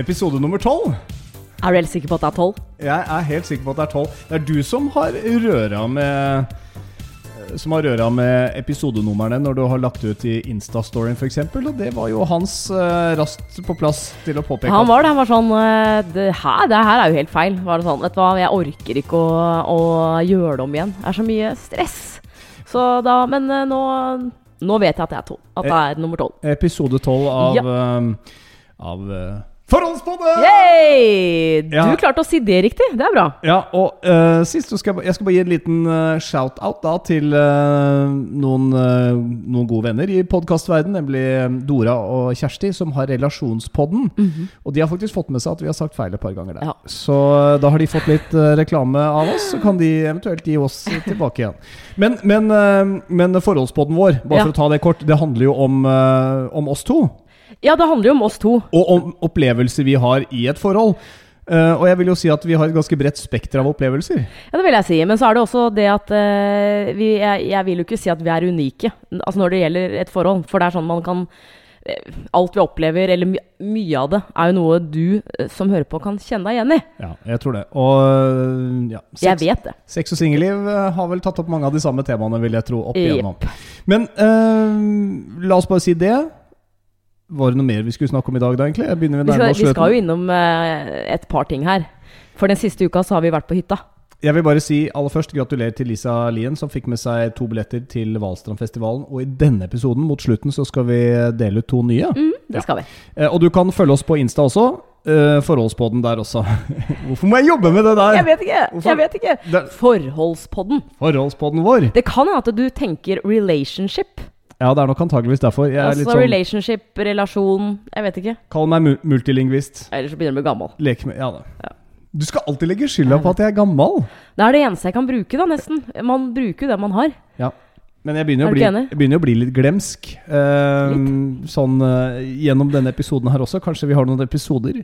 Episode nummer tolv. Er du helt sikker på at det er tolv? Jeg er helt sikker på at det er tolv. Det er du som har røra med som har røra med episodenumrene når du har lagt ut i Instastoryen f.eks. Og det var jo hans uh, raskt på plass til å påpeke. Han var det. Han var sånn eh, det her, det her er jo helt feil. Var det sånn, vet du hva, Jeg orker ikke å, å gjøre det om igjen. Det er så mye stress. Så da, Men nå, nå vet jeg at det er tolv. At det er nummer tolv. Episode tolv av, Ja. um, av Forholdspodden! Yay! Du Ja. klarte å si det riktig. Det er bra. Ja, og uh, sist skal jeg, jeg skal bare gi en liten uh, shout-out da til uh, noen, noen gode venner i podkastverdenen, nemlig Dora og Kjersti, som har Relasjonspodden. Og de har faktisk fått med seg at vi har sagt feil et par ganger der. Ja. Så da har de fått litt reklame av oss, så kan de eventuelt gi oss tilbake igjen. Men, men, men forholdspodden vår, bare Ja. for å ta det kort, det handler jo om, om oss to. Ja, det handler jo om oss to. Og om opplevelser vi har i et forhold. Uh, og jeg vil jo si at vi har et ganske bredt spekter av opplevelser. Ja, det vil jeg si. Men så er det også det at uh, vi, jeg, jeg vil jo ikke si at vi er unike altså når det gjelder et forhold. For det er sånn man kan eh, Alt vi opplever, eller my mye av det, er jo noe du som hører på, kan kjenne deg igjen i. Ja, jeg tror det. Og ja, sex, Jeg vet det. sex og singelliv har vel tatt opp mange av de samme temaene, vil jeg tro. opp igjennom. igjennom. Men uh, la oss bare si det. Var det noe mer vi skulle snakke om i dag, da, egentlig? Vi skal, vi skal jo innom eh, et par ting her. For den siste uka så har vi vært på hytta. Jeg vil bare si aller først gratulerer til Lisa Lien, som fikk med seg to billetter til Valstrandfestivalen. Og i denne episoden, mot slutten, så skal vi dele ut to nye. Mm, det Ja. skal vi. Eh, og du kan følge oss på Insta også. Uh, Forholdspodden der også. Hvorfor må jeg jobbe med det der? Jeg vet ikke! Hvorfor? Jeg vet ikke. Forholdspodden. forholdspodden vår. Det kan hende at du tenker relationship. Ja, det er nok antageligvis derfor. Jeg er Altså litt sånn relationship, relasjon Jeg vet ikke. Kall meg mu multilingvist. Ellers så begynner du å bli gammel. Lek med Ja da. Du skal alltid legge skylda på at jeg er gammel. Det er det eneste jeg kan bruke, da, nesten. Man bruker jo det man har. Men jeg begynner, Er å du bli, ikke enig? jeg begynner å bli litt glemsk. Eh, sånn eh, gjennom denne episoden her også. Kanskje vi har noen episoder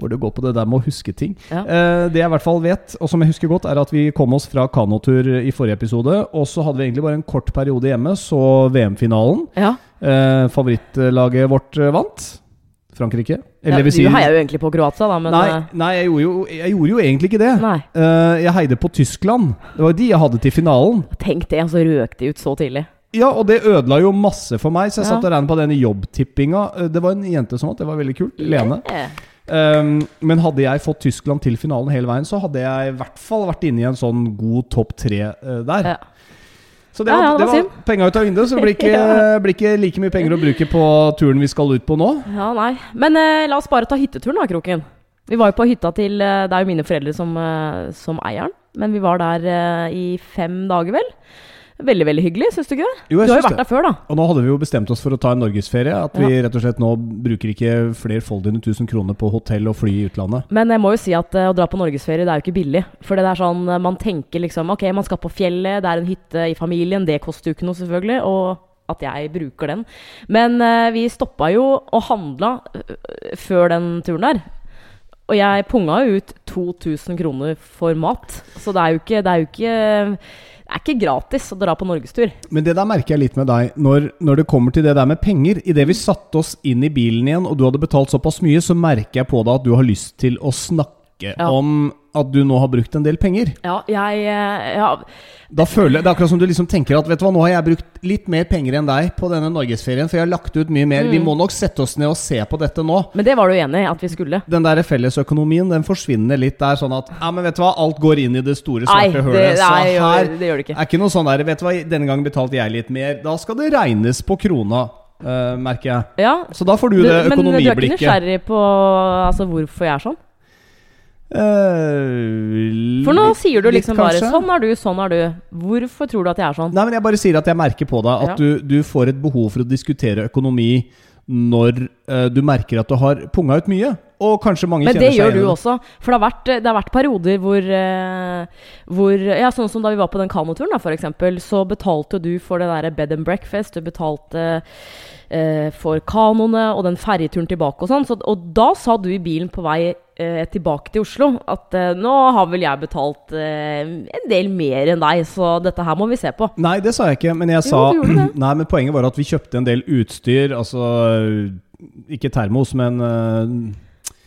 hvor det går på det der med å huske ting. Ja. Eh, det jeg i hvert fall vet, og som jeg husker godt, er at vi kom oss fra kanotur i forrige episode. Og så hadde vi egentlig bare en kort periode hjemme, så VM-finalen. Ja. Eh, favorittlaget vårt eh, vant. Frankrike. Eller ja, si du heier jo egentlig på Kroatia, da, men Nei, eh, nei jeg, gjorde jo, jeg gjorde jo egentlig ikke det. Eh, jeg heide på Tyskland. Det var jo de jeg hadde til finalen. Tenk det, og så røk de ut så tidlig. Ja, og det ødela jo masse for meg, så jeg Ja. satt og regnet på denne jobbtippinga. Det var en jente som vant, det var veldig kult. Lene. Yeah. Um, men hadde jeg fått Tyskland til finalen hele veien, så hadde jeg i hvert fall vært inne i en sånn god topp tre uh, der. Ja. Så det var, ja, ja, det var var penga ut av vinduet, så det blir ikke, Ja. blir ikke like mye penger å bruke på turen vi skal ut på nå. Ja, nei. Men eh, la oss bare ta hytteturen, da, Kroken. Vi var jo på hytta til eh, Det er jo mine foreldre som, eh, som eier den. Men vi var der eh, i fem dager, vel. Veldig, veldig hyggelig, syns du ikke det? Jo, jeg du har jo vært det. der før, da. Og nå hadde vi jo bestemt oss for å ta en norgesferie. At vi rett og slett nå bruker ikke flerfoldige tusen kroner på hotell og fly i utlandet. Men jeg må jo si at eh, å dra på norgesferie, det er jo ikke billig. For det er sånn, eh, man tenker liksom Ok, man skal på fjellet, det er en hytte i familien, det koster jo ikke noe, selvfølgelig. Og at jeg bruker den. Men eh, vi stoppa jo og handla før den turen der. Og jeg punga jo ut 2000 kroner for mat. Så det er jo ikke Det er jo ikke det er ikke gratis å dra på norgestur. Men det der merker jeg litt med deg. Når, når det kommer til det der med penger Idet vi satte oss inn i bilen igjen, og du hadde betalt såpass mye, så merker jeg på deg at du har lyst til å snakke Ja. om at du nå har brukt en del penger. Ja, jeg eh, ja, Da føler Det er akkurat som du liksom tenker at Vet du hva, nå har jeg brukt litt mer penger enn deg på denne norgesferien, for jeg har lagt ut mye mer. Vi Mm. må nok sette oss ned og se på dette nå. Men det var du enig i at vi skulle? Den der fellesøkonomien den forsvinner litt der. Sånn at ja, men vet du hva, alt går inn i det store, svarte det, hølet. Så nei, her det gjør det ikke. er ikke noe sånn der Vet du hva, denne gangen betalte jeg litt mer. Da skal det regnes på krona, Uh, merker jeg. Ja, Så da får du, det økonomiblikket. Men du er ikke nysgjerrig på altså, hvorfor jeg er sånn? Eh, For nå litt- sier du litt liksom bare 'sånn er du, sånn er du'. Hvorfor tror du at jeg er sånn? Nei, men jeg bare sier at jeg merker på deg at Ja. du, du får et behov for å diskutere økonomi når uh, du merker at du har punga ut mye. Og kanskje mange Men kjenner det seg gjør Men du gjør du også. For det har vært, det har vært perioder hvor, uh, hvor Ja, sånn som da vi var på den kanoturen, da, eksempel, så betalte du for det derre bed and breakfast. Du betalte uh, for kanoene og den ferjeturen tilbake og sånn. Så, og da sa du i bilen på vei tilbake til Oslo at eh, nå har vel jeg betalt eh, en del mer enn deg, så dette her må vi se på. Nei, det sa jeg ikke, men jeg Jo, sa. Nei, men poenget var at vi kjøpte en del utstyr, altså Ikke termos, men uh,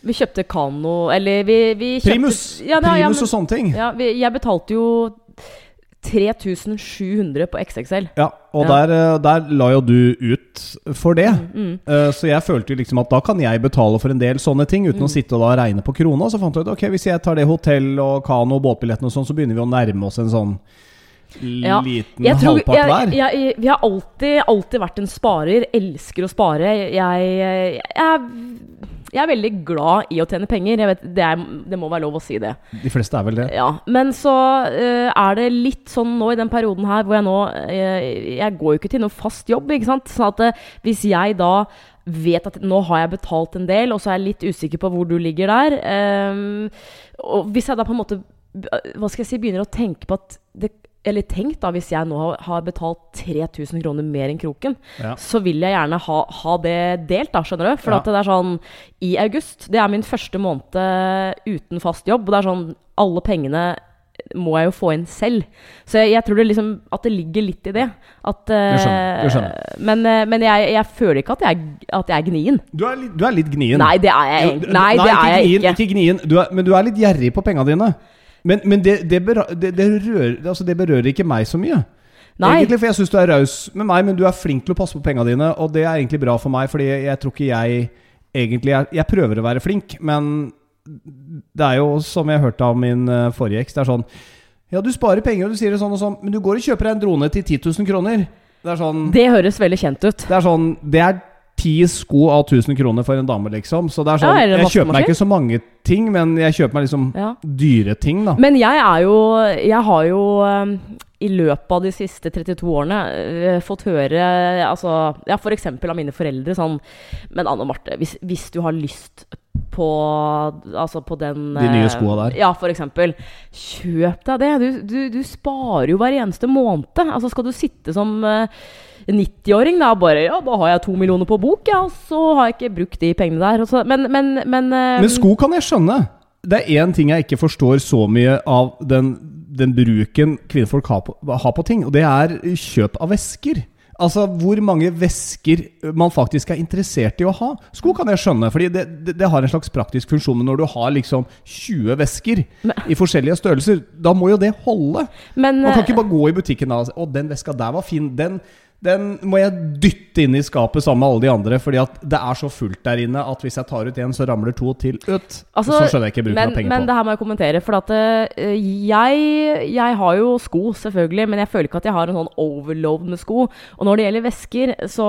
Vi kjøpte kano Eller vi, vi kjøpte Primus! Ja, da, ja, Primus men- og sånne ting. Ja, vi, jeg betalte jo 3700 på XXL. Ja, og Ja. Der, eh, der la jo du ut for det. Mm. Eh, Så jeg følte liksom at da kan jeg betale for en del sånne ting uten Mm. å sitte og da regne på krona. Så fant jeg ut ok, hvis jeg tar det hotell og kano og båtbilletten og sånn, så begynner vi å nærme oss en sånn Ja, liten Jeg tror, halvpart hver. jeg, jeg, vi har alltid, alltid vært en sparer. Elsker å spare. Jeg, jeg, er, jeg er veldig glad i å tjene penger. Jeg vet, det, er, det må være lov å si det. De fleste er vel det. Ja, Men så uh, er det litt sånn nå i den perioden her hvor jeg nå uh, Jeg går jo ikke til noe fast jobb, ikke sant. Sånn at uh, hvis jeg da vet at nå har jeg betalt en del, og så er jeg litt usikker på hvor du ligger der Og hvis jeg da på en måte Hva skal jeg si, begynner å tenke på at det eller tenk da, hvis jeg nå har, betalt 3000 kroner mer enn kroken, Ja. så vil jeg gjerne ha, ha det delt, da, skjønner du. For Ja. det er sånn I august, det er min første måned uten fast jobb, og det er sånn Alle pengene må jeg jo få inn selv. Så jeg, jeg tror det liksom At det ligger litt i det. At, uh, jeg skjønner, Jeg skjønner. Men, eh, men jeg, jeg føler ikke at jeg, at jeg er gnien. Du er, litt, du er litt gnien. Nei, det er jeg nei, Nei, det er jeg gnien, ikke. ikke gnien, du er, men du er litt gjerrig på penga dine. Men, men det, det, berører, det, det, rører, altså det berører ikke meg så mye. Nei. Egentlig, For jeg syns du er raus med meg, men du er flink til å passe på penga dine. Og det er egentlig bra for meg, fordi jeg, jeg tror ikke jeg egentlig er Jeg prøver å være flink, men det er jo som jeg hørte av min eh, forrige eks, det er sånn Ja, du sparer penger, og du sier det sånn og sånn, men du går og kjøper deg en drone til 10 000 kroner. Det er sånn Det høres veldig kjent ut. det er sånn Det er ti sko av 1000 kroner for en dame, liksom. Så det er sånn Ja, det Jeg kjøper meg ikke så mange ting, men jeg kjøper meg liksom Ja. dyre ting, da. Men jeg er jo Jeg har jo um, i løpet av de siste 32 årene uh, fått høre altså, ja, f.eks. av mine foreldre sånn Men Anne Marte, hvis, hvis du har lyst på Altså på den De nye eh, skoa der. Ja, eksempel. Kjøp deg det. Du, du, du sparer jo hver eneste måned. Altså Skal du sitte som eh, 90-åring da bare Ja, da har jeg to millioner på bok, ja, og så har jeg ikke brukt de pengene der. Så, men, men, men, uh, Men sko kan jeg skjønne. Det er én ting jeg ikke forstår så mye av den, den bruken kvinnfolk har på, har på ting, og det er kjøp av vesker. Altså hvor mange vesker man faktisk er interessert i å ha. Sko kan jeg skjønne, fordi det, det, det har en slags praktisk funksjon. Men når du har liksom 20 vesker i forskjellige størrelser, da må jo det holde. men, Man kan eh, ikke bare gå i butikken og si 'Å, den veska der var fin'. Den, den må jeg dytte inn i skapet sammen med alle de andre, fordi at det er så fullt der inne at hvis jeg tar ut en, så ramler to til ut. Altså, så skjønner jeg ikke bruken men, av penger men på. det her må jeg kommentere. For at uh, jeg, jeg har jo sko, selvfølgelig, men jeg føler ikke at jeg har en sånn overload med sko. Og når det gjelder vesker, så,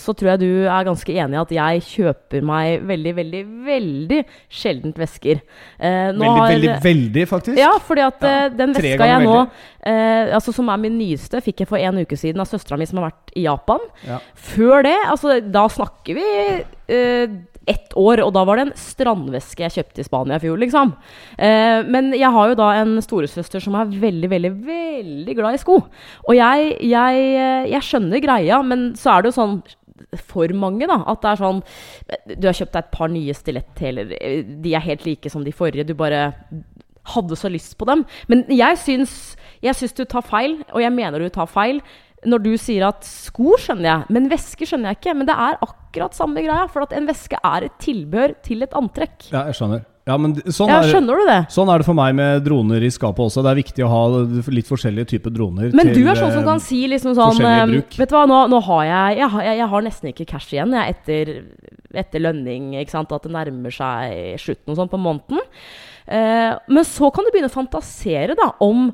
så tror jeg du er ganske enig i at jeg kjøper meg veldig, veldig, veldig sjeldent vesker. Uh, Veldig, har- veldig, veldig, faktisk. Ja, fordi at eh, den veska jeg nå veldig. Eh, Altså Som er min nyeste, fikk jeg for en uke siden av søstera mi som har vært i Japan. Ja. Før det, altså da snakker vi eh, ett år, og da var det en strandveske jeg kjøpte i Spania i fjor, liksom. Eh, men jeg har jo da en storesøster som er veldig, veldig, veldig glad i sko. Og jeg, jeg, eh, jeg skjønner greia, men så er det jo sånn for mange, da. At det er sånn Du har kjøpt deg et par nye stiletthæler. eh, De er helt like som de forrige. Du bare hadde så lyst på dem. Men jeg syns, jeg syns du tar feil, og jeg mener du tar feil. Når du sier at sko skjønner jeg, men væske skjønner jeg ikke. Men det er akkurat samme greia, for at en veske er et tilbehør til et antrekk. ja, jeg skjønner. Ja, men sånn, Ja, er, skjønner du det? sånn er det for meg med droner i skapet også. Det er viktig å ha litt forskjellige typer droner. Men til, du er sånn som eh, kan si liksom sånn eh, bruk. Vet du hva, nå, nå har jeg jeg, har- jeg jeg har nesten ikke cash igjen jeg, etter, etter lønning. At det nærmer seg slutten og sånn på måneden. Eh, men så kan du begynne å fantasere da om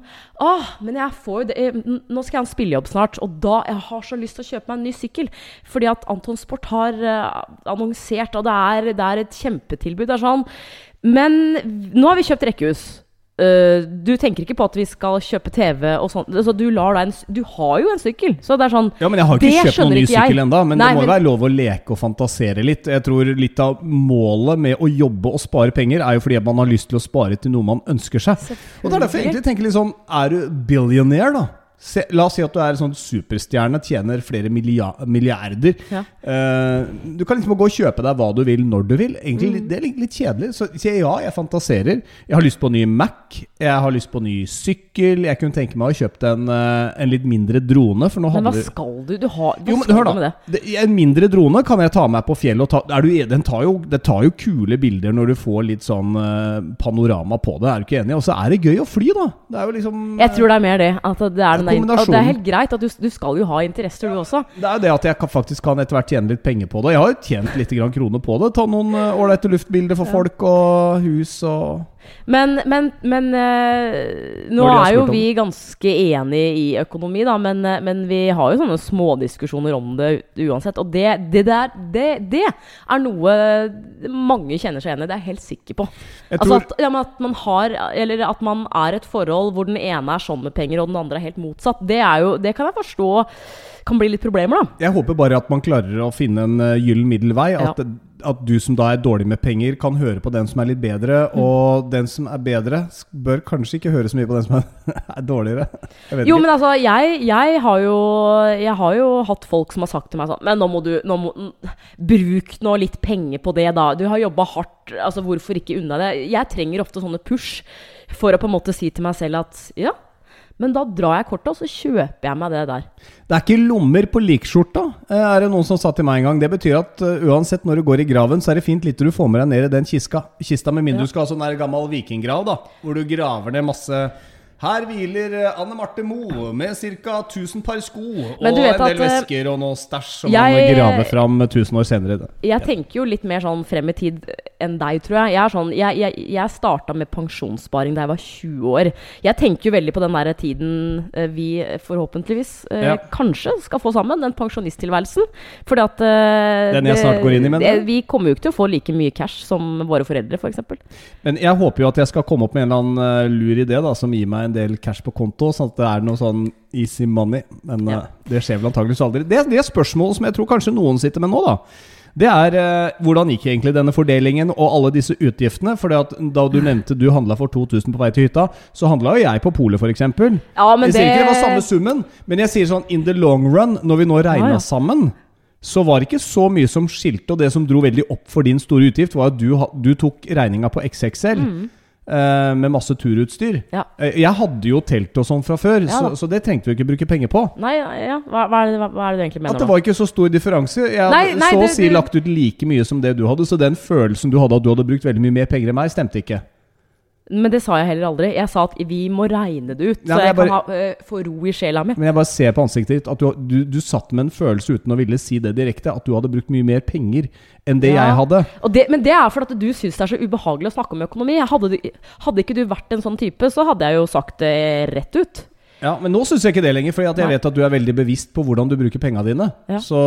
ah, men jeg får det, eh, Nå skal jeg ha en spillejobb snart, og da jeg har så lyst til å kjøpe meg en ny sykkel. Fordi at Anton Sport har eh, annonsert, og det er, det er et kjempetilbud. Det er sånn. Men nå har vi kjøpt rekkehus. Eh, du tenker ikke på at vi skal kjøpe TV og sånn. Altså, du, du har jo en sykkel, så det er sånn Ja, men Jeg har ikke kjøpt noen ny sykkel ennå, men Nei, det må men- være lov å leke og fantasere litt. Jeg tror Litt av målet med å jobbe og spare penger er jo fordi man har lyst til å spare til noe man ønsker seg. Og det er derfor jeg egentlig tenker litt sånn Er du billionaire, da? Se, la oss si at du er en sånn superstjerne, tjener flere milliard, milliarder. Ja. Uh, du kan liksom gå og kjøpe deg hva du vil, når du vil. Egentlig, Mm. Det er litt, kjedelig. Så sier jeg ja, jeg fantaserer. Jeg har lyst på ny Mac. Jeg har lyst på ny sykkel. Jeg kunne tenke meg å kjøpe en, eh, en litt mindre drone. Men hva skal du? Du har, hva jo, men hør da. med det? En mindre drone kan jeg ta med på fjellet. Og ta, er du, den tar jo, det tar jo kule bilder når du får litt sånn eh, panorama på det. Er du ikke enig? Og så er det gøy å fly, da. Det er jo liksom Jeg tror det er mer det. At det er, den at det er helt greit at du, du skal jo ha interesser, du også. Det er det at jeg kan, faktisk kan etter hvert tjene litt penger på det. Jeg har jo tjent litt kroner på det. Ta noen eh, ålreite luftbilder for folk og hus og Men, men, men eh, nå er jo vi ganske enige i økonomi, da, men, eh, men vi har jo sånne smådiskusjoner om det uansett. Og det, det der, det, det er noe mange kjenner seg igjen i, det er jeg helt sikker på. Jeg Altså at, ja, at man har Eller at man er et forhold hvor den ene er sånn med penger, og den andre er helt motsatt. Det, jo, det kan jeg forstå kan bli litt problemer, da. jeg håper bare at man klarer å finne en eh, gyllen middelvei. Ja. At, at du som da er dårlig med penger, kan høre på den som er litt bedre. Mm. Og den som er bedre, bør kanskje ikke høre så mye på den som er, er dårligere. Jo, ikke. men altså, jeg, jeg, har jo, jeg har jo hatt folk som har sagt til meg sånn Men nå må du nå må, Bruk nå litt penger på det, da. Du har jobba hardt. Altså, hvorfor ikke unna det? Jeg trenger ofte sånne push for å på en måte si til meg selv at ja, men da drar jeg kortet, og så kjøper jeg meg det der. Det er ikke lommer på likskjorta, eh, er det noen som sa til meg en gang. Det betyr at eh, uansett når du går i graven, så er det fint litt du får med deg ned i den kiska. kista. Med mindre Ja. du skal ha sånn der gammel vikinggrav, da. Hvor du graver ned masse Her hviler eh, Anne Marte Moe med ca. 1000 par sko og en del at, eh, vesker og noe stæsj som jeg- man graver fram 1000 år senere. Jeg tenker jo litt mer sånn frem i tid enn deg, tror jeg. Jeg, er sånn, jeg, jeg, jeg starta med pensjonssparing da jeg var 20 år. Jeg tenker jo veldig på den der tiden eh, vi forhåpentligvis eh, Ja. kanskje skal få sammen, den pensjonisttilværelsen. Fordi at eh, Den jeg snart går inn i, mener du? Vi kommer jo ikke til å få like mye cash som våre foreldre, f.eks. Men jeg håper jo at jeg skal komme opp med en eller annen eh, lur idé da, som gir meg en del cash på konto, sånn at det er noe sånn easy money. Men Ja. eh, det skjer vel antakeligvis aldri. Det, det spørsmålet som jeg tror kanskje noen sitter med nå, da. Det er eh, hvordan gikk egentlig denne fordelingen og alle disse utgiftene? For da du nevnte du handla for 2000 på vei til hytta, så handla jo jeg på polet f.eks. Ja, men Jeg sier det ikke det var samme summen, men jeg sier sånn in the long run, når vi nå regna Ja, ja. sammen, så var det ikke så mye som skilte. Og det som dro veldig opp for din store utgift, var at du, du tok regninga på XXL. Eh, med masse turutstyr. Ja. Eh, Jeg hadde jo telt og sånn fra før, Ja så, så det trengte vi ikke bruke penger på. Nei, ja, hva, hva, er det, hva, hva er det du egentlig mener At det var ikke så stor differanse. Jeg Nei, nei, så å si lagt ut like mye som det du hadde, så den følelsen du hadde at du hadde brukt veldig mye mer penger enn meg, stemte ikke. Men det sa jeg heller aldri. Jeg sa at vi må regne det ut, Ja, så jeg, jeg, bare, kan ha, uh, få ro i sjela mi. Men jeg bare ser på ansiktet ditt at du, du, du satt med en følelse uten å ville si det direkte, at du hadde brukt mye mer penger enn det Ja. jeg hadde. Det, men det er fordi at du syns det er så ubehagelig å snakke om økonomi. Hadde, hadde ikke du vært en sånn type, så hadde jeg jo sagt det rett ut. Ja, Men nå syns jeg ikke det lenger, for jeg Nei. vet at du er veldig bevisst på hvordan du bruker penga dine. Ja. Så,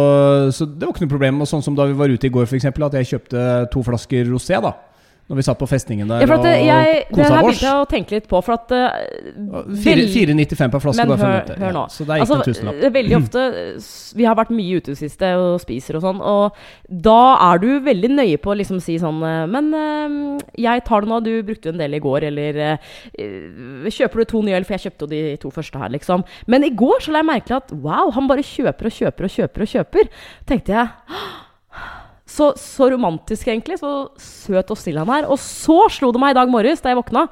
så det var ikke noe problem. Og sånn som da vi var ute i går, f.eks., at jeg kjøpte to flasker rosé. da Når vi satt på festningen der Ja, det, jeg, og det her begynte jeg å tenke litt på, for at uh, Fire- 4,95 per flaske. Men hør, nå. Ja, så det er ikke Altså, en tusenlapp. er veldig ofte Vi har vært mye ute i det siste og spiser og sånn, og da er du veldig nøye på å liksom si sånn eh, Men uh, jeg tar det nå, du brukte jo en del i går, eller eh, eh, Kjøper du to nye øl, for jeg kjøpte jo de to første her, liksom. Men i går så la jeg merke til at wow, han bare kjøper og kjøper og kjøper og kjøper. Tenkte jeg så, så romantisk, egentlig. Så søt og stille han er. Og så slo det meg i dag morges, da jeg våkna.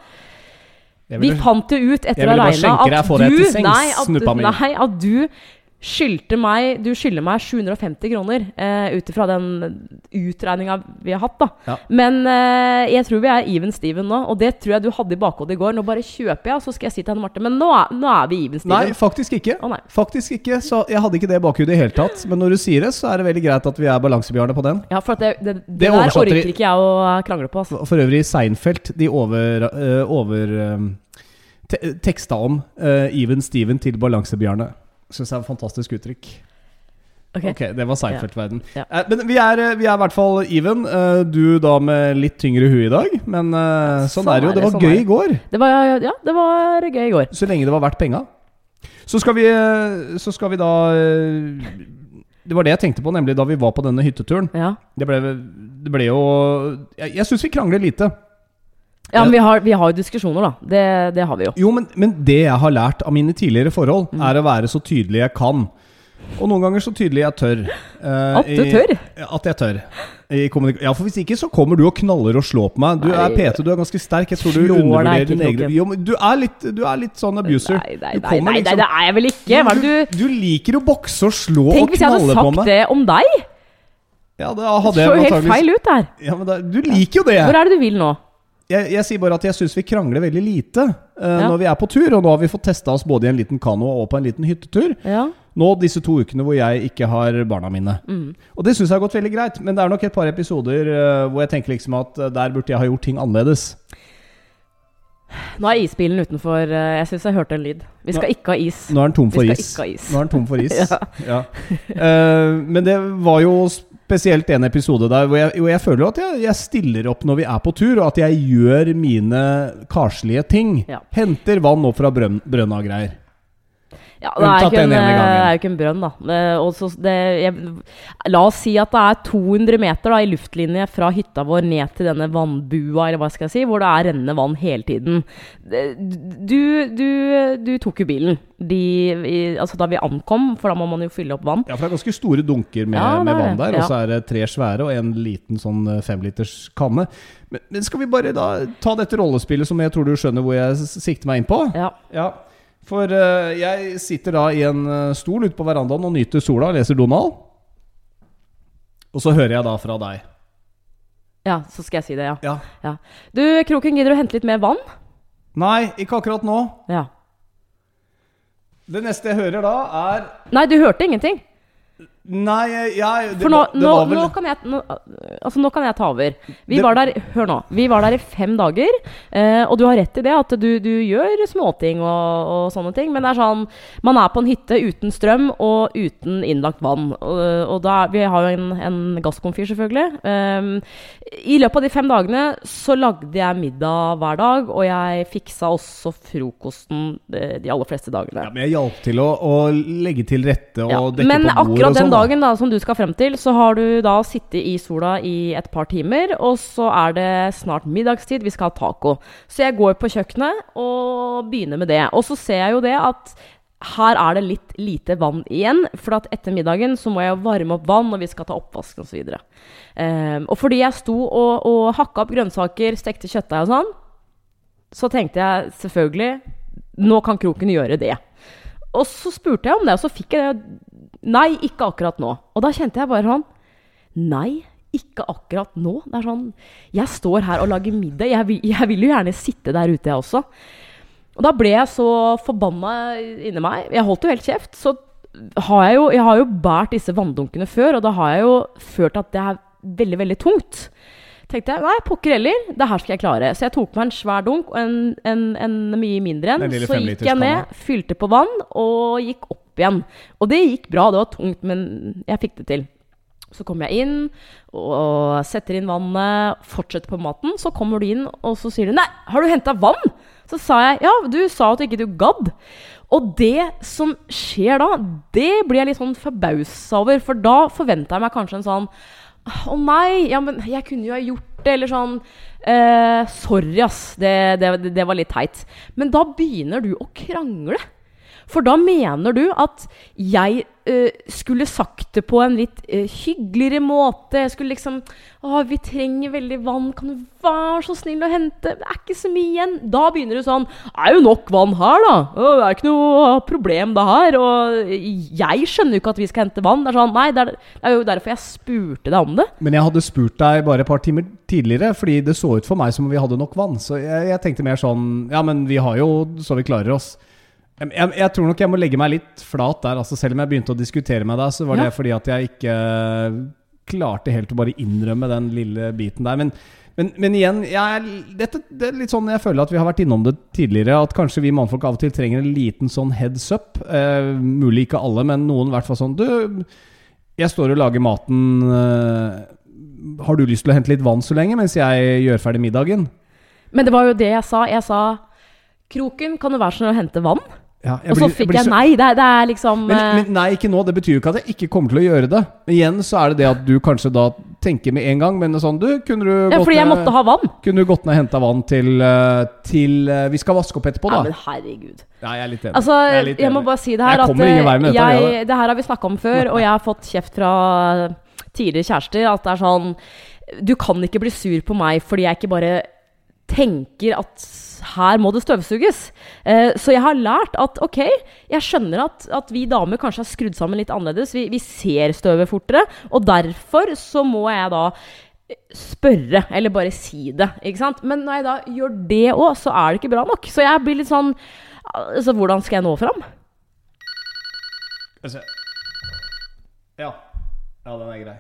Jeg Vi fant jo ut etter å ha regna at du nei, at du skyldte meg Du skylder meg 750 kroner eh, ut ifra den utregninga vi har hatt, da. Ja. Men eh, jeg tror vi er even Steven nå, og det tror jeg du hadde i bakhodet i går. Nå bare kjøper jeg, så skal jeg si til henne Marte Men nå er, nå er vi even Steven. Nei, faktisk ikke. Oh, nei. Faktisk ikke, så Jeg hadde ikke det i bakhodet i hele tatt. Men når du sier det, så er det veldig greit at vi er balansebjørnene på den. Ja, for det, det, det, Det der orker ikke jeg å krangle på. Altså. For øvrig, Seinfeld de over, eh, over eh, te teksta om eh, Even Steven til balansebjørne. Syns jeg er et fantastisk uttrykk. Ok. Ok, det var Seinfeld-verden. Ja. Eh, men vi er, eh, vi er i hvert fall even. Eh, du da med litt tyngre hue i dag. Men sånn, Sånn er det jo. Det var sånn gøy i går. Det var, ja, det var gøy i går. Så lenge det var verdt penga. Så skal vi Så skal vi da Det var det jeg tenkte på, nemlig da vi var på denne hytteturen. Ja. Det ble, det ble jo Jeg, jeg syns vi krangler lite. Ja, men vi har, vi har jo diskusjoner, da. Det, det har vi jo. Jo, men, men det jeg har lært av mine tidligere forhold, Mm. er å være så tydelig jeg kan. Og noen ganger så tydelig jeg tør. Uh, At du i- tør? At jeg tør. I ja, for hvis ikke så kommer du og knaller og slår på meg. Du er Nei. PT, du er ganske sterk. Jeg tror du Slår undervurderer din egen Jo, du er litt, du er litt sånn abuser. Nei, nei, Du nei, kommer nei, nei, liksom- det er jeg vel ikke. Hva er det du, du liker å bokse og slå Tenk og hvis jeg hadde sagt det om deg! Ja, Det hadde så jeg jo helt feil ut der. Ja, men da, du liker jo det. Hvor er det du vil nå? Jeg, jeg sier bare at jeg syns vi krangler veldig lite uh, Ja. når vi er på tur. Og nå har vi fått testa oss både i en liten kano og på en liten hyttetur. Ja. Nå disse to ukene hvor jeg ikke har barna mine. Mm. Og det syns jeg har gått veldig greit. Men det er nok et par episoder uh, hvor jeg tenker liksom at eh, der burde jeg ha gjort ting annerledes. Nå er isbilen utenfor. eh, Jeg syns jeg hørte en lyd. Vi skal ikke ha is. Nå er den tom for is. is. Nå er den tom for is. Ja. ja. Uh, men det var jo spesielt en episode der hvor jeg, hvor jeg føler at jeg, jeg stiller opp når vi er på tur, og at jeg gjør mine karslige ting. Ja. Henter vann opp fra brønn, brønna og greier. Ja, det er, ikke en, eh, er jo ikke en brønn, da. Og så det, jeg, la oss si at det er 200 meter da, i luftlinje fra hytta vår ned til denne vannbua, eller hva skal jeg si, hvor det er rennende vann hele tiden. Du, du, du tok jo bilen de, i, altså da vi ankom, for da må man jo fylle opp vann. Ja, for det er ganske store dunker med, Ja, med vann der, der, og så er det tre svære og en liten sånn eh, femliters kanne. Men, men skal vi bare da ta dette rollespillet som jeg tror du skjønner hvor jeg sikter meg inn på? Ja. Ja, for uh, jeg sitter da i en eh, stol ute på verandaen og nyter sola og leser Donald. Og så hører jeg da fra deg. ja, så skal jeg si det, ja. Ja. ja. Du, Kroken, gidder du å hente litt mer vann? Nei, ikke akkurat nå. Ja. Det neste jeg hører da, er Nei, du hørte ingenting. Nei, jeg det, For nå, det nå, vel nå, kan jeg, nå, altså nå kan jeg ta over. Vi Det- var der Hør nå. Vi var der i fem dager. Eh, og du har rett i det, at du, du gjør småting og, og sånne ting. Men det er sånn Man er på en hytte uten strøm og uten innlagt vann. Og, og da Vi har jo en, en gasskomfyr, selvfølgelig. Eh, I løpet av de fem dagene så lagde jeg middag hver dag, og jeg fiksa også frokosten de, de aller fleste dagene. ja, Men jeg hjalp til å, å legge til rette og Ja, dekke på bord og sånn. Da. dagen da, som du skal frem til, så har du da sittet i sola i et par timer, og så er det snart middagstid, vi skal ha taco. Så jeg går på kjøkkenet og begynner med det. Og så ser jeg jo det at her er det litt lite vann igjen, for at etter middagen så må jeg varme opp vann, og vi skal ta oppvasken osv. Og, um, og fordi jeg sto og, og hakka opp grønnsaker, stekte kjøttdeig og sånn, så tenkte jeg selvfølgelig Nå kan kroken gjøre det. Og så spurte jeg om det, og så fikk jeg det. Nei, ikke akkurat nå. Og da kjente jeg bare sånn Nei, ikke akkurat nå. Det er sånn Jeg står her og lager middag. Jeg vil, jeg vil jo gjerne sitte der ute, jeg også. Og da ble jeg så forbanna inni meg. Jeg holdt jo helt kjeft. Så har jeg jo Jeg har jo båret disse vanndunkene før, og da har jeg jo følt at det er veldig, veldig tungt. Tenkte jeg, nei, pokker heller, det her skal jeg klare. Så jeg tok meg en svær dunk og en, en, en mye mindre en. Så gikk jeg ned, fylte på vann og gikk opp igjen. Og det gikk bra. Det var tungt, men jeg fikk det til. Så kommer jeg inn og setter inn vannet, fortsetter på maten. Så kommer du inn, og så sier du 'Nei, har du henta vann?' Så sa jeg 'Ja, du sa at ikke du gadd'. Og det som skjer da, det blir jeg litt sånn forbausa over. For da forventa jeg meg kanskje en sånn 'Å nei, ja, men jeg kunne jo ha gjort det', eller sånn eh, 'Sorry, ass. Det, det, det var litt teit'. Men da begynner du å krangle. For da mener du at jeg uh, skulle sagt det på en litt uh, hyggeligere måte. Jeg skulle liksom Å, vi trenger veldig vann. Kan du være så snill å hente? Det er ikke så mye igjen. Da begynner du sånn er jo nok vann her, da. Det er ikke noe problem, det her. Og jeg skjønner jo ikke at vi skal hente vann. Det er sånn Nei, det er, det er jo derfor jeg spurte deg om det. Men jeg hadde spurt deg bare et par timer tidligere, fordi det så ut for meg som om vi hadde nok vann. Så jeg, jeg tenkte mer sånn Ja, men vi har jo så vi klarer oss. Jeg, jeg, tror nok jeg må legge meg litt flat der. Altså Selv om jeg begynte å diskutere med deg, så var Ja. det fordi at jeg ikke klarte helt å bare innrømme den lille biten der. Men, men, men igjen, jeg, dette, det er litt sånn jeg føler at vi har vært innom det tidligere. At kanskje vi mannfolk av og til trenger en liten sånn heads up. Eh, mulig ikke alle, men noen i hvert fall sånn Du, jeg står og lager maten. Eh, har du lyst til å hente litt vann så lenge mens jeg gjør ferdig middagen? Men det var jo det jeg sa. Jeg sa Kroken, kan du være så snill å hente vann? Ja, Og så fikk jeg så- nei. Det, det er liksom Men, eh, men nei, ikke nå. Det betyr jo ikke at jeg ikke kommer til å gjøre det. Men igjen så er det det at du kanskje da tenker med en gang, men sånn Du, kunne du Ja, fordi jeg ned- måtte ha vann. Kunne du gått ned og henta vann til, eh, til eh, Vi skal vaske opp etterpå, Ja, da. men herregud. Ja, jeg er litt enig. Altså, jeg, er jeg, må bare si det her Jeg at dette, jeg, jeg, det her har vi snakka om før, og jeg har fått kjeft fra tidligere kjærester at det er sånn Du kan ikke bli sur på meg fordi jeg ikke bare tenker at her må det støvsuges. Eh, så jeg har lært at ok, jeg skjønner at, at vi damer kanskje er skrudd sammen litt annerledes. Vi, vi ser støvet fortere, og derfor så må jeg da spørre, eller bare si det. ikke sant? Men når jeg da gjør det òg, så er det ikke bra nok. Så jeg blir litt sånn Altså, hvordan skal jeg nå fram? Ja. Ja, den er grei.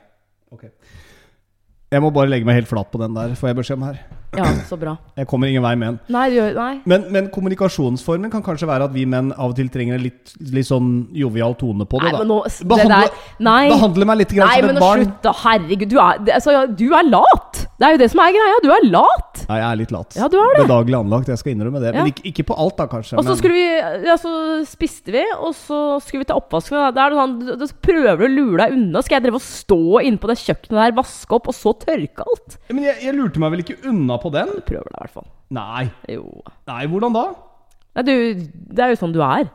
Jeg må bare legge meg helt flat på den der, får jeg beskjed om her. Ja, så bra. Jeg kommer ingen vei med den. Nei, du Nei. Men, men kommunikasjonsformen kan kanskje være at vi menn av og til trenger en litt, litt sånn jovial tone på det. Nei, da men nå det Behandle, der Nei. behandle meg litt grann Nei, som men et barn. slutt, da. Herregud. Du er, altså, du er lat! Det er jo det som er greia. Du er lat! Nei, jeg er litt lat. Ja, du er det. Bedagelig anlagt, jeg skal innrømme det. Ja. Men ikke, ikke på alt, da, kanskje. Og så skulle vi Ja, så spiste vi, og så skulle vi ta oppvasken. Da da det sånn du- du prøver du å lure deg unna. Skal jeg drive og stå inne på det kjøkkenet der, vaske opp, og så tørke alt? Men jeg, jeg lurte meg vel ikke unna på den? Du prøver deg i hvert fall. Nei. Jo. Nei, hvordan da? Nei, du, det er jo sånn du er.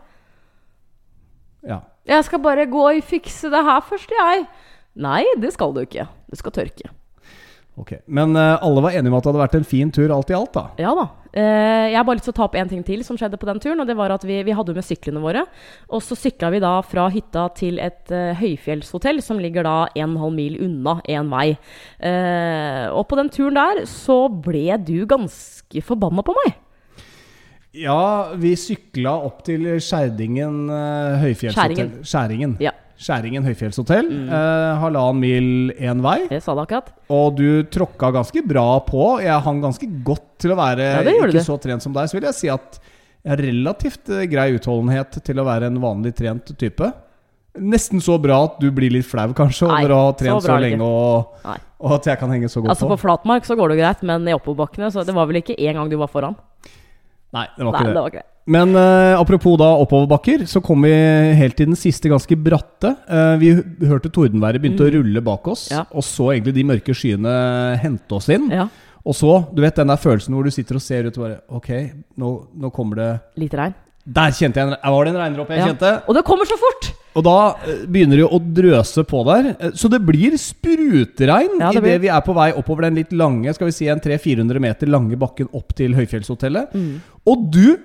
Ja. Jeg skal bare gå og fikse det her først, jeg. Nei, det skal du ikke. Du skal tørke. Ok. Men eh, alle var enige om at det hadde vært en fin tur alt i alt, da. Ja da. Eh, jeg har bare lyst til å ta opp en ting til som skjedde på den turen. Og det var at vi, vi hadde med syklene våre. Og så sykla vi da fra hytta til et eh, høyfjellshotell som ligger da 1,5 mil unna én vei. Og på den turen der så ble du ganske forbanna på meg. Ja, vi sykla opp til Skjerdingen høyfjellshotell. Skjæringen. Skjæringen. Ja, Skjæringen høyfjellshotell. Mm. Eh, halvannen mil én vei. jeg sa det akkurat. Og du tråkka ganske bra på. Jeg hang ganske godt til å være Ja, ikke det. så trent som deg. Så vil jeg si at jeg har relativt eh, grei utholdenhet til å være en vanlig trent type. Nesten så bra at du blir litt flau, kanskje, Nei, over å ha trent så, bra så lenge og, og at jeg kan henge så godt Altså på. På flatmark så går det greit, men i oppoverbakkene så Det var vel ikke én gang du var foran? Nei, det var Nei, ikke det det. var ikke det. Men eh, apropos da oppoverbakker, så kom vi helt til den siste ganske bratte. Eh, vi hø- hørte tordenværet begynte å rulle bak oss, Mm. Ja. og så egentlig de mørke skyene hente oss inn. Ja. Og så, du vet den der følelsen hvor du sitter og ser ut og bare Ok, nå, nå kommer det Litt regn. Der kjente jeg en, var det en regndråpe jeg Ja. kjente. Og det kommer så fort! Og da eh, begynner det å drøse på der. Eh, Så det blir sprutregn Ja, det idet vi er på vei oppover den litt lange, skal vi si en 300-400 meter lange bakken opp til høyfjellshotellet. Mm. Og du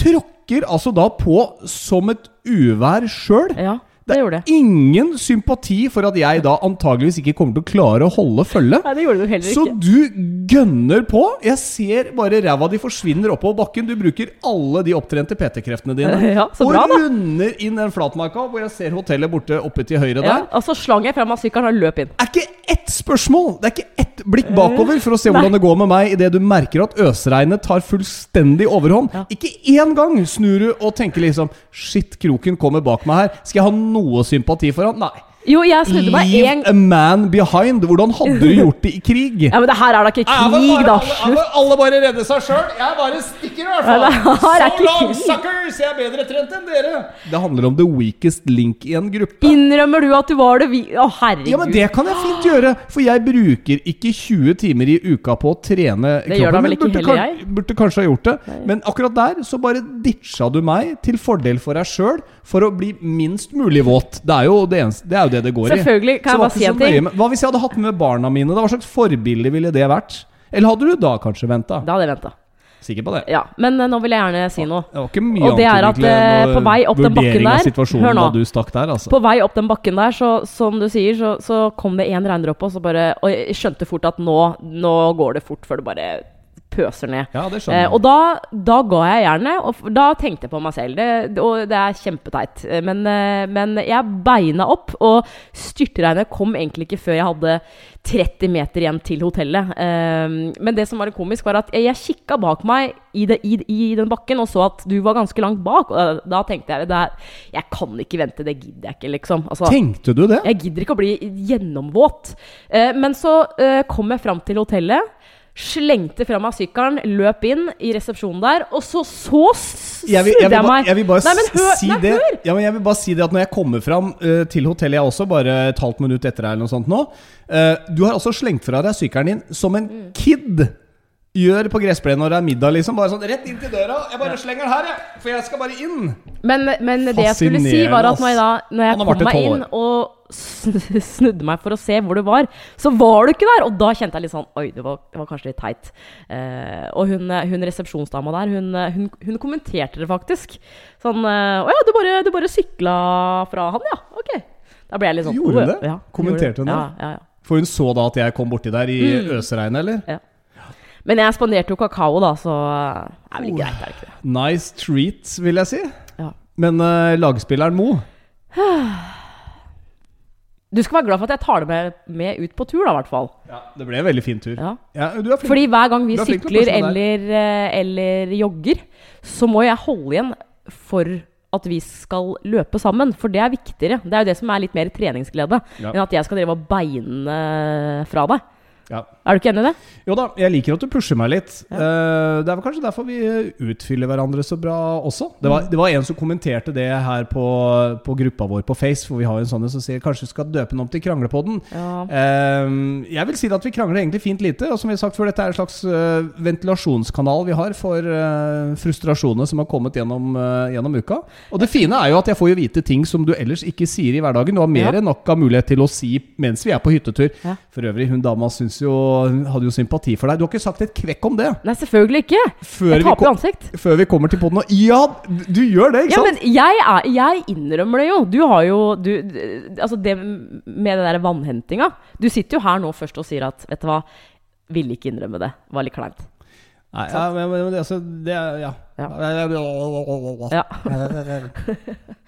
tråkker altså da på som et uvær sjøl. Ja, Det det gjorde det. ingen sympati for at jeg da antageligvis ikke kommer til å klare å holde følge. Nei, det gjorde du heller ikke. Så du gønner på. Jeg ser bare ræva di forsvinner oppover bakken. Du bruker alle de opptrente PT-kreftene dine. Ja, så og bra, da. runder inn den flatmarka hvor jeg ser hotellet borte oppe til høyre Ja, der. og så slang jeg frem av sykkelen og løp inn. Det er ikke ett spørsmål! Det er ikke ett blikk bakover for å se hvordan det går med meg idet du merker at øsregnet tar fullstendig overhånd. Ja. Ikke én gang snur du og tenker liksom Shit, kroken kommer bak meg her. Skal jeg ha noe sympati for han? Nei. Jo, jeg snudde meg Leave en a man behind. Hvordan hadde du gjort det i krig? Ja, men det her er da ikke krig, bare- da. Slutt. alle- Alle bare redde seg sjøl. Jeg bare stikker, i hvert fall. Ja, det so long, krig. suckers! Jeg er bedre trent enn dere. Det handler om the weakest link i en gruppe. Innrømmer du at du var det vi... Å, herregud. Ja, men Det kan jeg fint gjøre, for jeg bruker ikke 20 timer i uka på å trene Det gjør da vel ikke burde, heller kan- jeg? burde kanskje ha gjort det. Men akkurat der så bare ditcha du meg til fordel for deg sjøl, for å bli minst mulig våt. Det er jo det, eneste, det, er jo det det går i. Selvfølgelig kan jeg bare si en ting. Hva hvis jeg hadde hatt med barna mine? Da? Hva slags forbilde ville det vært? Eller hadde du da kanskje venta? Da hadde jeg venta. Sikker på det? Ja, men eh, nå vil jeg gjerne si noe. Det var ikke mye Og det er at, eh, på vei opp den bakken der- Hør nå. du stakk der, altså. På vei opp den bakken der, så, som du sier, så, så kom det en regndråpe, og så bare Og jeg skjønte fort at nå, nå går det fort før det bare pøser ned. Ja, det skjønner Eh, og da, da ga jeg jernet, og da tenkte jeg på meg selv. Det, og det er kjempeteit. Eh, Men, eh, men jeg beina opp, og styrtregnet kom egentlig ikke før jeg hadde 30 meter igjen til hotellet. Eh, men det som var komisk, var at jeg, jeg kikka bak meg i, det, i, i den bakken og så at du var ganske langt bak. Og da, tenkte jeg det er, jeg kan ikke vente, det gidder jeg ikke, liksom. Altså, Tenkte du det? jeg gidder ikke å bli gjennomvåt. Eh, men så eh, kom jeg fram til hotellet. Slengte fra meg sykkelen, løp inn i resepsjonen der, og så så snudde jeg meg. jeg vil bare Nei, men hør, si nei, det hør! ja, men Jeg vil bare si det at når jeg kommer fram uh, til hotellet, jeg også, bare et halvt minutt etter deg eller noe sånt nå uh, Du har altså slengt fra deg sykkelen din som en Mm. kid gjør på gressplenen når det er middag, liksom. Bare sånn rett inn til døra. Jeg bare slenger den her, jeg. For jeg skal bare inn. Men, men det jeg skulle si, var at når jeg, da, når jeg kom meg inn og snudde meg for å se hvor du var, så var du ikke der! Og da kjente jeg litt sånn Oi, det var, det var kanskje litt teit. Eh, og hun, hun resepsjonsdama der, hun, hun, hun kommenterte det faktisk. Sånn eh, Å ja, du bare, du bare sykla fra han, ja? Ok. Da ble jeg litt sånn Gjorde hun det? Ja, Kommenterte hun det? Ja, ja, ja. For hun så da at jeg kom borti der i Mm. øsregnet, eller? Men jeg spanderte jo kakao, da, så det er vel greit, er det ikke det? Nice treat, vil jeg si. Ja. Men uh, lagspilleren Mo Du skal være glad for at jeg tar det med, med ut på tur, da, i hvert fall. ja, Det ble en veldig fin tur. Ja. Ja. Fordi hver gang vi er sykler eller, eh, eller jogger, så må jeg holde igjen for at vi skal løpe sammen. For det er viktigere. Det er jo det som er litt mer treningsglede. Enn at jeg skal drive og beine fra deg. Ja. Er du ikke enig i det? Jo da, jeg liker at du pusher meg litt. Ja. Eh, det er vel kanskje derfor vi utfyller hverandre så bra også. Det var, det var en som kommenterte det her på, på gruppa vår på Face, for vi har en sånn som sier kanskje vi skal døpe den om til Kranglepodden. Ja. Eh, jeg vil si at vi krangler egentlig fint lite. Og som vi har sagt før, dette er en slags eh, ventilasjonskanal vi har for frustrasjoner som har kommet gjennom, gjennom uka. Og det fine er jo at jeg får jo vite ting som du ellers ikke sier i hverdagen. Du har mer enn nok av mulighet til å si mens vi er på hyttetur. For øvrig, hun dama syns jo hadde jo sympati for deg. Du har ikke sagt et kvekk om det Nei, selvfølgelig ikke. før, Jeg vi, taper ansikt. før vi kommer til poden. Ja, du gjør det, ikke Ja, sant? men jeg, er, jeg innrømmer det jo. Du har jo du, Altså, det med den der vannhentinga Du sitter jo her nå først og sier at Vet du hva, ville ikke innrømme det. Var litt kleint. Nei, ja, men, men, altså, det er Ja. Ja.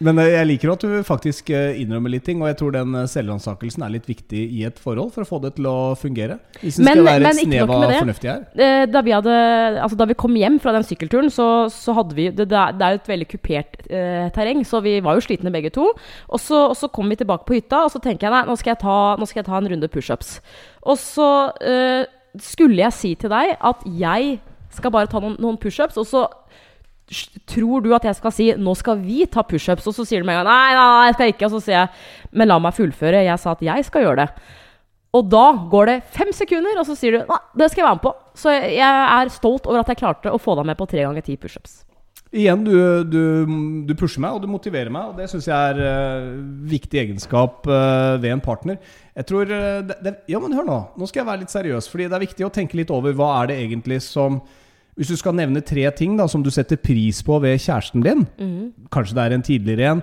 Men jeg liker at du faktisk eh, innrømmer litt ting, og jeg tror den eh, selvransakelsen er litt viktig i et forhold for å få det til å fungere. Hvis det Men- skal være men et ikke snev nok av med det. fornuftig her. Eh, da, vi hadde, altså da vi kom hjem fra den sykkelturen, så, så hadde vi Det, det er jo et veldig kupert eh, terreng, så vi var jo slitne begge to. Og så, og så kom vi tilbake på hytta, og så tenker jeg nei, nå skal jeg ta, nå skal jeg ta en runde pushups. Og så eh, skulle jeg si til deg at jeg skal bare ta noen, noen pushups, og så Tror du at jeg skal si 'nå skal vi ta pushups', og så sier du med en gang 'nei, nei, jeg skal ikke', og så sier jeg 'men la meg fullføre', jeg sa at jeg skal gjøre det'. Og da går det fem sekunder, og så sier du 'nei, det skal jeg være med på'. Så jeg er stolt over at jeg klarte å få deg med på tre ganger ti pushups. Igjen, du, du, du pusher meg, og du motiverer meg, og det syns jeg er uh, viktig egenskap uh, ved en partner. Jeg tror uh, det, det, Ja, men hør nå. Nå skal jeg være litt seriøs, fordi det er viktig å tenke litt over hva er det egentlig som Hvis du skal nevne tre ting da som du setter pris på ved kjæresten din, kanskje det er en tidligere en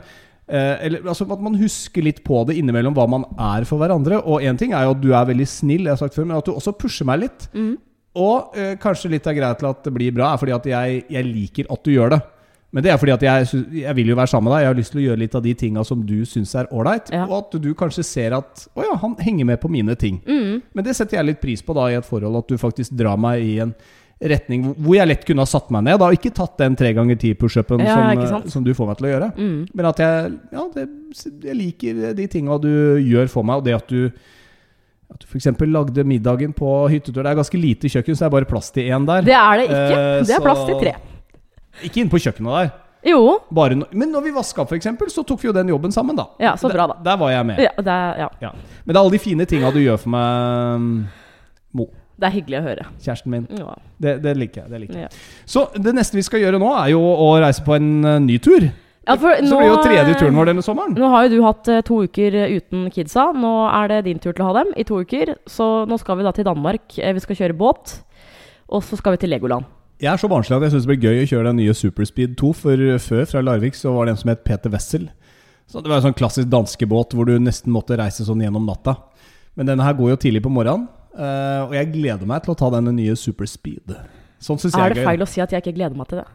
eh, eller altså At man husker litt på det innimellom hva man er for hverandre. Og én ting er jo at du er veldig snill, jeg har sagt før, men at du også pusher meg litt. Og eh, kanskje litt av greia til at det blir bra, er fordi at jeg, jeg liker at du gjør det. Men det er fordi at jeg, jeg vil jo være sammen med deg. Jeg har lyst til å gjøre litt av de tinga som du syns er ålreit. Ja. Og at du kanskje ser at å ja, han henger med på mine ting. Mm. Men det setter jeg litt pris på da i et forhold, at du faktisk drar meg i en retning hvor- jeg lett kunne ha satt meg ned. Da, ikke tatt den tre ganger ti-pushupen Ja, som, eh, som du får meg til å gjøre. Mm. Men at jeg, ja, det, jeg liker de tinga du gjør for meg, og det at du at du f.eks. lagde middagen på hyttetur. Det er ganske lite kjøkken, så det er bare plass til én der. Det er det ikke. Eh, Det er plass til tre. Ikke inne på kjøkkenet der. Jo. No men når vi vaska f.eks., så tok vi jo den jobben sammen, da. Ja, så bra, da. Der, der var jeg med. Ja, det ja. Ja. Men det er alle de fine tinga du gjør for meg, Mo. Det er hyggelig å høre. Kjæresten min. Ja. Det, det liker jeg. det liker jeg Ja. Så det neste vi skal gjøre nå, er jo å reise på en uh, ny tur. Ja, Så nå- blir jo tredje turen vår denne sommeren. Nå har jo du hatt uh, to uker eh, uten kidsa. Nå er det din tur til å ha dem i to uker. Så nå skal vi da til Danmark. Eh, Vi skal kjøre båt. Og så skal vi til Legoland. Jeg er så barnslig at jeg syns det blir gøy å kjøre den nye Superspeed 2. For før, fra Larvik, så var det en som het Peter Wessel. Så det var en sånn klassisk danskebåt hvor du nesten måtte reise sånn gjennom natta. Men denne her går jo tidlig på morgenen, eh, og jeg gleder meg til å ta denne nye Superspeed. Sånn syns jeg Er er det gøy. feil å si at jeg ikke gleder meg til det?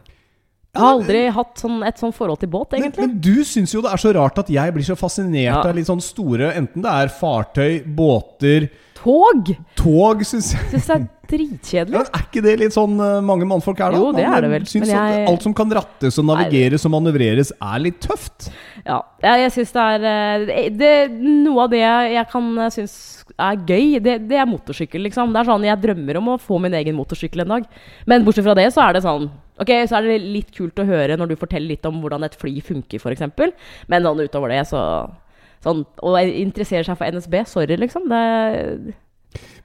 Jeg har aldri hatt sånn, et sånn forhold til båt, Men, egentlig. men du syns jo det er så rart at jeg blir så fascinert Ja. av litt sånn store Enten det er fartøy, båter, Tog! tog syns jeg Syns det er dritkjedelig. Ja, men er ikke det litt sånn eh, mange mannfolk er, da? Jo, det Man, er det vel, Syns jeg... at alt som kan rattes og navigeres og manøvreres, er litt tøft. Ja, jeg, jeg syns det er eh, det, det, Noe av det jeg, jeg kan eh, synes er gøy, det, det er motorsykkel, liksom. Det er sånn, Jeg drømmer om å få min egen motorsykkel en dag. Men bortsett fra det, så er det sånn Ok, så er det litt kult å høre når du forteller litt om hvordan et fly funker, f.eks. Men sånn utover det, så sånn, Og interesserer seg for NSB. Sorry, liksom. Det,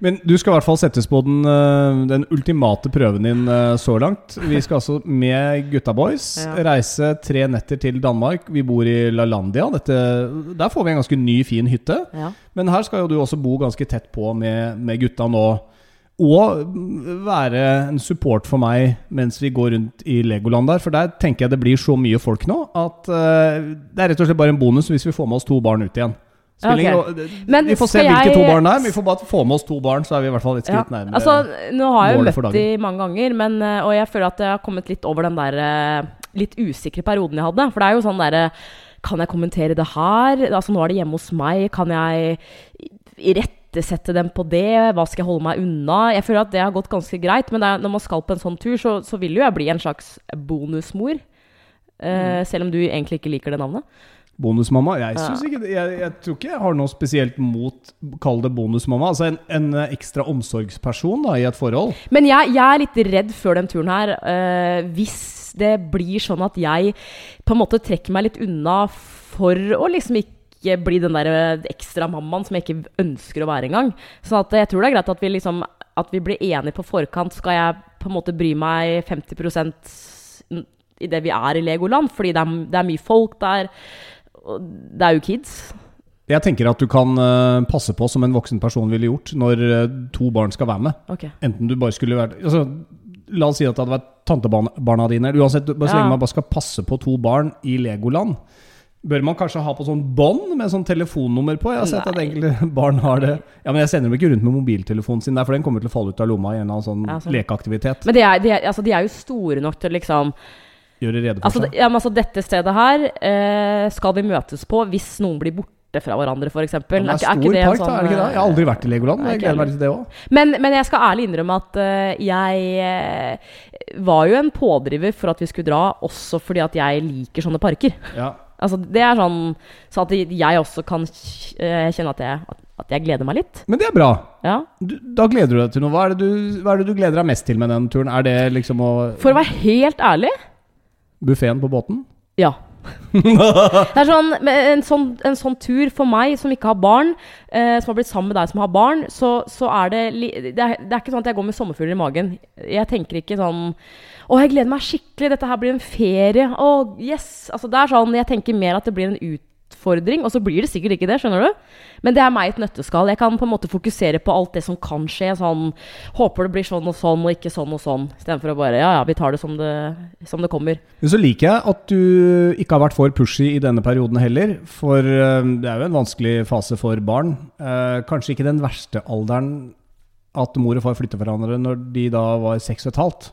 Men du skal i hvert fall settes på den, eh, den ultimate prøven din eh, så langt. Vi skal altså med gutta boys Ja. reise tre netter til Danmark. Vi bor i LaLandia. Dette, der får vi en ganske ny, fin hytte. ja. Men her skal jo du også bo ganske tett på med, med gutta nå. Og være en support for meg mens vi går rundt i Legoland der. For der tenker jeg det blir så mye folk nå at uh, det er rett og slett bare en bonus hvis vi får med oss to barn ut igjen. Okay. Men vi får se hvilke hvilke to barn det er, men vi får bare få med oss to barn, så er vi i hvert fall et Ja. skritt nærmere. Altså, nå har jeg jo møtt de mange ganger, men, eh, og jeg føler at jeg har kommet litt over den der eh, litt usikre perioden jeg hadde. For det er jo sånn derre Kan jeg kommentere det her? Altså, nå er det hjemme hos meg. Kan jeg irettesette dem på det? Hva skal jeg holde meg unna? Jeg føler at det har gått ganske greit, men er, når man skal på en sånn tur, så, så vil jo jeg bli en slags bonusmor. Eh, selv om du egentlig ikke liker det navnet. Bonusmamma? Jeg, ikke, jeg, jeg tror ikke jeg har noe spesielt mot Kall det bonusmamma. Altså en, en ekstra omsorgsperson da, i et forhold. Men jeg, jeg er litt redd før den turen her. Uh, hvis det blir sånn at jeg på en måte trekker meg litt unna for å liksom ikke bli den der eh, ekstra mammaen som jeg ikke ønsker å være engang. Sånn at jeg tror det er greit at vi liksom At vi blir enige på forkant. Skal jeg på en måte bry meg 50% i det vi er i Legoland? Fordi det er, det er mye folk der. Det er jo kids. Jeg tenker at du kan eh, passe på som en voksen person ville gjort når to barn skal være med. Okay. Enten du bare skulle vært altså, La oss si at det hadde vært tantebarna dine. Uansett, bare så Ja. lenge man bare skal passe på to barn i Legoland. Bør man kanskje ha på sånn bånd med sånn telefonnummer på? Jeg har sett at Nei. enkelte barn har det. Ja, Men jeg sender dem ikke rundt med mobiltelefonen sin der, for den kommer til å falle ut av lomma i en eller annen sånn sånn. lekeaktivitet. Men de er, de, er, altså, de er jo store nok til liksom Gjøre rede for Altså, seg. ja, men altså dette stedet her eh, skal vi møtes på hvis noen blir borte fra hverandre, f.eks. Ja, det er stor park, da, er det ikke det? Jeg har aldri vært i Legoland. Jeg gleder meg til det òg. Men, men jeg skal ærlig innrømme at uh, jeg eh, var jo en pådriver for at vi skulle dra, også fordi at jeg liker sånne parker. Ja. Altså, det er sånn så at jeg også kan eh, kjenne at jeg, at jeg gleder meg litt. Men det er bra. Ja. Du, da gleder du deg til noe. Hva er, det du, hva er det du gleder deg mest til med den turen? Er det liksom å For å være helt ærlig Buffeen på båten? Ja. det er sånn, en, sånn, en sånn tur for meg som ikke har barn, eh, som har blitt sammen med deg som har barn, så, så er det det, er, det er ikke sånn at jeg går med sommerfugler i magen. Jeg tenker ikke sånn Å, jeg gleder meg skikkelig. Dette her blir en ferie. Å, yes. Altså, det er sånn, jeg tenker mer at det blir en utfordring, og så blir det sikkert ikke det, skjønner du? Men det er meg et nøtteskall. Jeg kan på en måte fokusere på alt det som kan skje. Sånn Håper det blir sånn og sånn, og ikke sånn og sånn. Istedenfor å bare Ja, ja, vi tar det som det, som det kommer. Men så liker jeg at du ikke har vært for pushy i denne perioden heller. For eh, det er jo en vanskelig fase for barn. Eh, kanskje ikke den verste alderen at mor og far flytter hverandre når de da var seks og et halvt.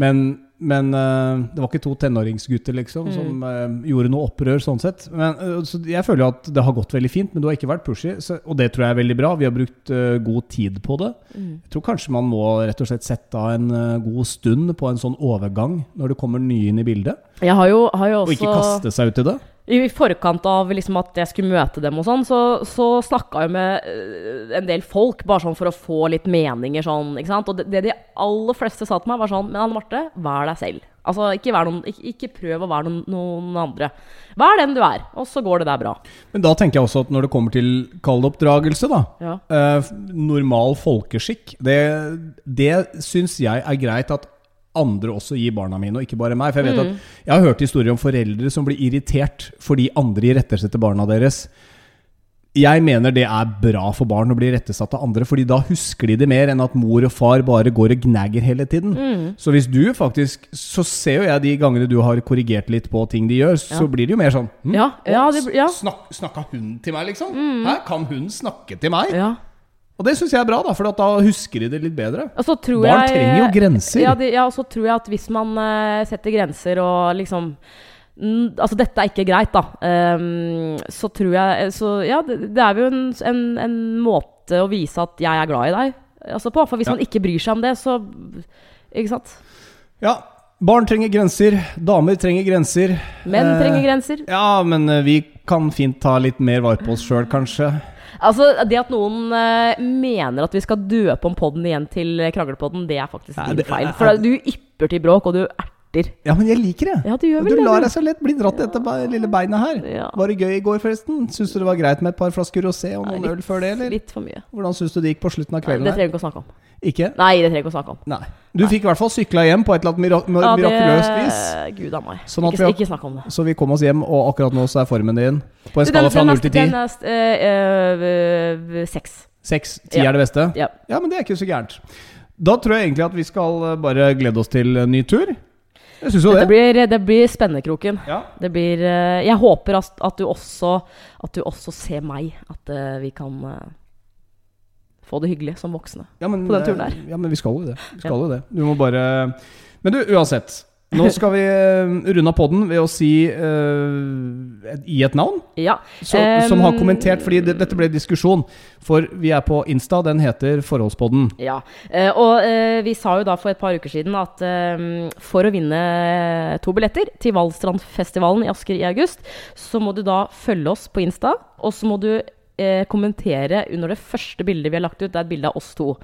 Men, men eh, det var ikke to tenåringsgutter liksom som eh, gjorde noe opprør sånn sett. Men, eh, så jeg føler jo at det har gått veldig fint, men du har ikke vært pushy. Så, og det tror jeg er veldig bra. Vi har brukt god tid på det. Jeg tror kanskje man må rett og slett sette av en god stund på en sånn overgang når det kommer nye inn i bildet. Jeg har jo, har jo Og ikke kaste seg ut i det. I forkant av liksom at jeg skulle møte dem, og sånn, så, så snakka jeg med øh, en del folk, bare sånn for å få litt meninger. Sånn, ikke sant? Og det, det de aller fleste sa til meg, var sånn Men Anne Marte, vær deg selv. Altså, ikke, vær noen, ikke, ikke prøv å være noen, noen andre. Vær den du er, og så går det der bra. Men da tenker jeg også at når det kommer til kald oppdragelse, da. Ja. eh, normal folkeskikk. Det, det syns jeg er greit at andre også gir barna mine, og ikke bare meg. For jeg vet Mm. at jeg har hørt historier om foreldre som blir irritert fordi andre irettesetter barna deres. Jeg mener det er bra for barn å bli rettesatt av andre, fordi da husker de det mer enn at mor og far bare går og gnager hele tiden. Mm. Så hvis du faktisk Så ser jo jeg de gangene du har korrigert litt på ting de gjør, så blir det jo mer sånn hm, Ja, ja, det- ja. Mm. Snak, Snakka hun til meg, liksom? Hæ, kan hun snakke til meg? Ja. Og det syns jeg er bra, da, for da husker de det litt bedre. Barn jeg, trenger jo grenser. Ja, de, ja, og så tror jeg at hvis man uh, setter grenser og liksom Altså, dette er ikke greit, da. Um, så tror jeg Så ja, det, det er jo en, en, en måte å vise at jeg er glad i deg. altså på. For hvis Ja. man ikke bryr seg om det, så Ikke sant? Ja. Barn trenger grenser. Damer trenger grenser. Menn Eh, trenger grenser. Ja, men eh, vi kan fint ta litt mer vare på oss sjøl, kanskje. Altså, Det at noen uh, mener at vi skal døpe om podden igjen til Kranglepodden, det er faktisk din feil. For du ypper til bråk, og du erter. Ja, men jeg liker det. Ja, du gjør vel du lar deg så lett bli dratt i dette lille beinet her. Ja. Var det gøy i går, forresten? Syns du det var greit med et par flasker rosé og Nei, noen øl før det, eller? Litt for mye. Hvordan syns du det gikk på slutten av kvelden? kvelden? det trenger vi ikke å snakke om. Ikke? Nei, det trenger vi ikke å snakke om. Nei. Du fikk i hvert fall sykla hjem på et eller annet mira mira- Ja, det- mirakuløst vis. Gud a meg. Sånn ikke, vi ikke snakk om det. Så vi kom oss hjem, og akkurat nå så er formen din på en skala fra null 0 til Den 10. er eh, eh, seks. 6. 10 er det beste? Ja. Ja, men det er ikke så gærent. Da tror jeg egentlig at vi skal eh, bare glede oss til en ny tur. Jeg syns jo det. blir, det blir spennekroken. Ja. Det blir eh, Jeg håper at, at, du også, at du også ser meg. At uh, vi kan uh, få det hyggelig som voksne. Ja, men, På den turen der. Ja, men vi skal jo det. Vi skal jo det. Du må bare Men du, uansett. Nå skal vi eh, runde av poden ved å si uh, gi et navn Ja. så, som har kommentert, fordi det, dette ble diskusjon. For vi er på Insta, den heter Forholdspodden. Ja, eh, og uh, vi sa jo da for et par uker siden at uh, for å vinne to billetter til Valstrandfestivalen i Asker i august, så må du da følge oss på Insta, og så må du kommentere under det første bildet vi har lagt ut. Det er et bilde av oss to.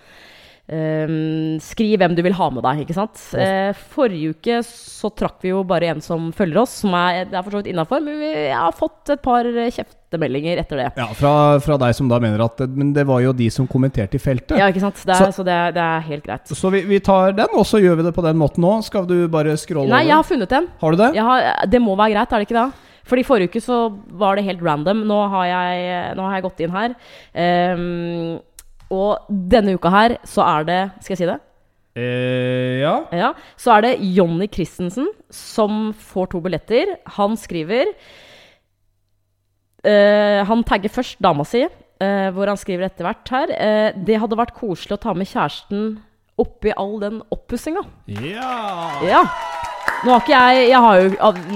Eh, skriv hvem du vil ha med deg, ikke sant. Eh, forrige uke så trakk vi jo bare en som følger oss, som er, er for så vidt innafor, men vi har fått et par kjeftemeldinger etter det. Ja, fra, fra deg som da mener at Men det var jo de som kommenterte i feltet. Ja, ikke sant. Det er, Så- så, det, er, det er helt greit. Så vi, vi tar den, og så gjør vi det på den måten nå. Skal du bare scrolle Nei, jeg har funnet en. Har du det? Jeg har, det må være greit, er det ikke det? Fordi forrige uke så var det helt random. Nå har jeg, nå har jeg gått inn her. Ehm, og denne uka her så er det Skal jeg si det? Eh, ja. Ja. Så er det Jonny Christensen som får to billetter. Han skriver eh, Han tagger først dama si, eh, hvor han skriver etter hvert her eh, Det hadde vært koselig å ta med kjæresten oppi all den oppussinga. ja. Ja. Nå har ikke jeg Jeg har jo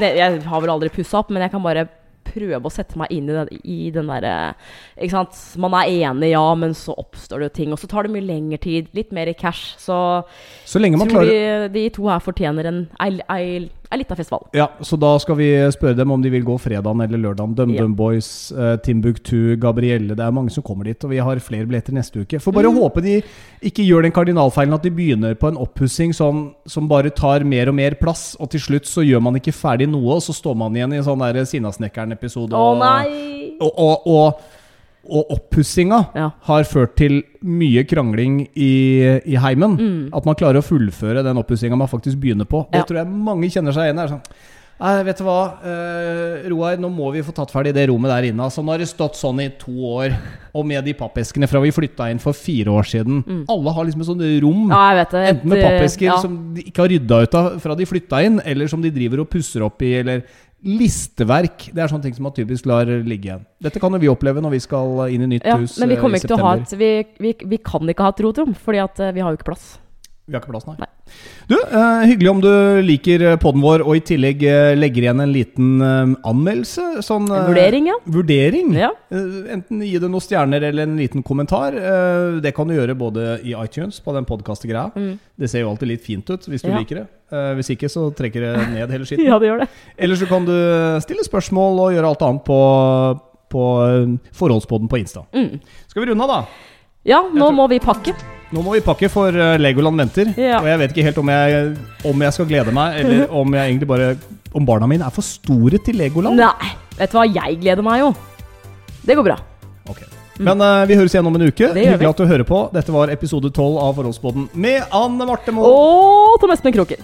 Jeg har vel aldri pussa opp, men jeg kan bare prøve å sette meg inn i den, i den derre Ikke sant. Man er enig, ja, men så oppstår det jo ting. Og så tar det mye lengre tid. Litt mer i cash. Så Så lenge man tror klarer de, de to her fortjener en ei, ei, ei av festival. Ja, så da skal vi spørre dem om de vil gå fredagen eller lørdagen. DumDum Ja. Boys, eh, Timbuktu, Gabrielle. Det er mange som kommer dit, og vi har flere billetter neste uke. Får bare Mm. håpe de ikke gjør den kardinalfeilen at de begynner på en oppussing sånn, som bare tar mer og mer plass, og til slutt så gjør man ikke ferdig noe, og så står man igjen i sånn der Sinnasnekkeren-episode. Å oh, nei! Og, og, og, og oppussinga Ja. har ført til mye krangling i, i heimen. Mm. At man klarer å fullføre den oppussinga man faktisk begynner på. Det Ja. tror jeg mange kjenner seg igjen i. Sånn. Nei, vet du hva, eh, Roar, nå må vi få tatt ferdig det rommet der inne. Altså, nå har det stått sånn i to år. Og med de pappeskene fra vi flytta inn for fire år siden. Alle har liksom et sånt rom. Mm. Ja, det. Enten med eh, pappesker ja. som de ikke har rydda ut av fra de flytta inn, eller som de driver og pusser opp i, eller listeverk. Det er sånne ting som man typisk lar ligge igjen. Dette kan jo vi oppleve når vi skal inn i nytt ja, hus men vi eh, kommer i et vi, vi, vi kan ikke ha et rotrom, fordi eh, vi har jo ikke plass. Vi har ikke plass, nei. Nei. Du, eh, hyggelig om du liker podden vår, og i tillegg eh, legger igjen en liten eh, anmeldelse. Sånn eh, vurdering, ja. Vurdering. Ja. Eh, enten gi det noen stjerner eller en liten kommentar. Eh, det kan du gjøre både i iTunes på den podkast-greia. Mm. Det ser jo alltid litt fint ut hvis du Ja. liker det. Eh, hvis ikke, så trekker det ned hele skitten. ja, det gjør det. Eller så kan du stille spørsmål og gjøre alt annet på, på eh, forholdspodden på Insta. Mm. Skal vi runde av, da? Ja, nå tror- må vi pakke. Nå må vi pakke, for eh, Legoland venter. Ja. Og jeg vet ikke helt om jeg, om jeg skal glede meg, eller om jeg egentlig bare Om barna mine er for store til Legoland. Nei, vet du hva, jeg gleder meg jo. Det går bra. Ok. Men uh, vi høres igjen om en uke. Hyggelig at du hører på. Dette var episode 12 av Forholdsboden med Anne Marte Moe. Og Tom Espen Kroker.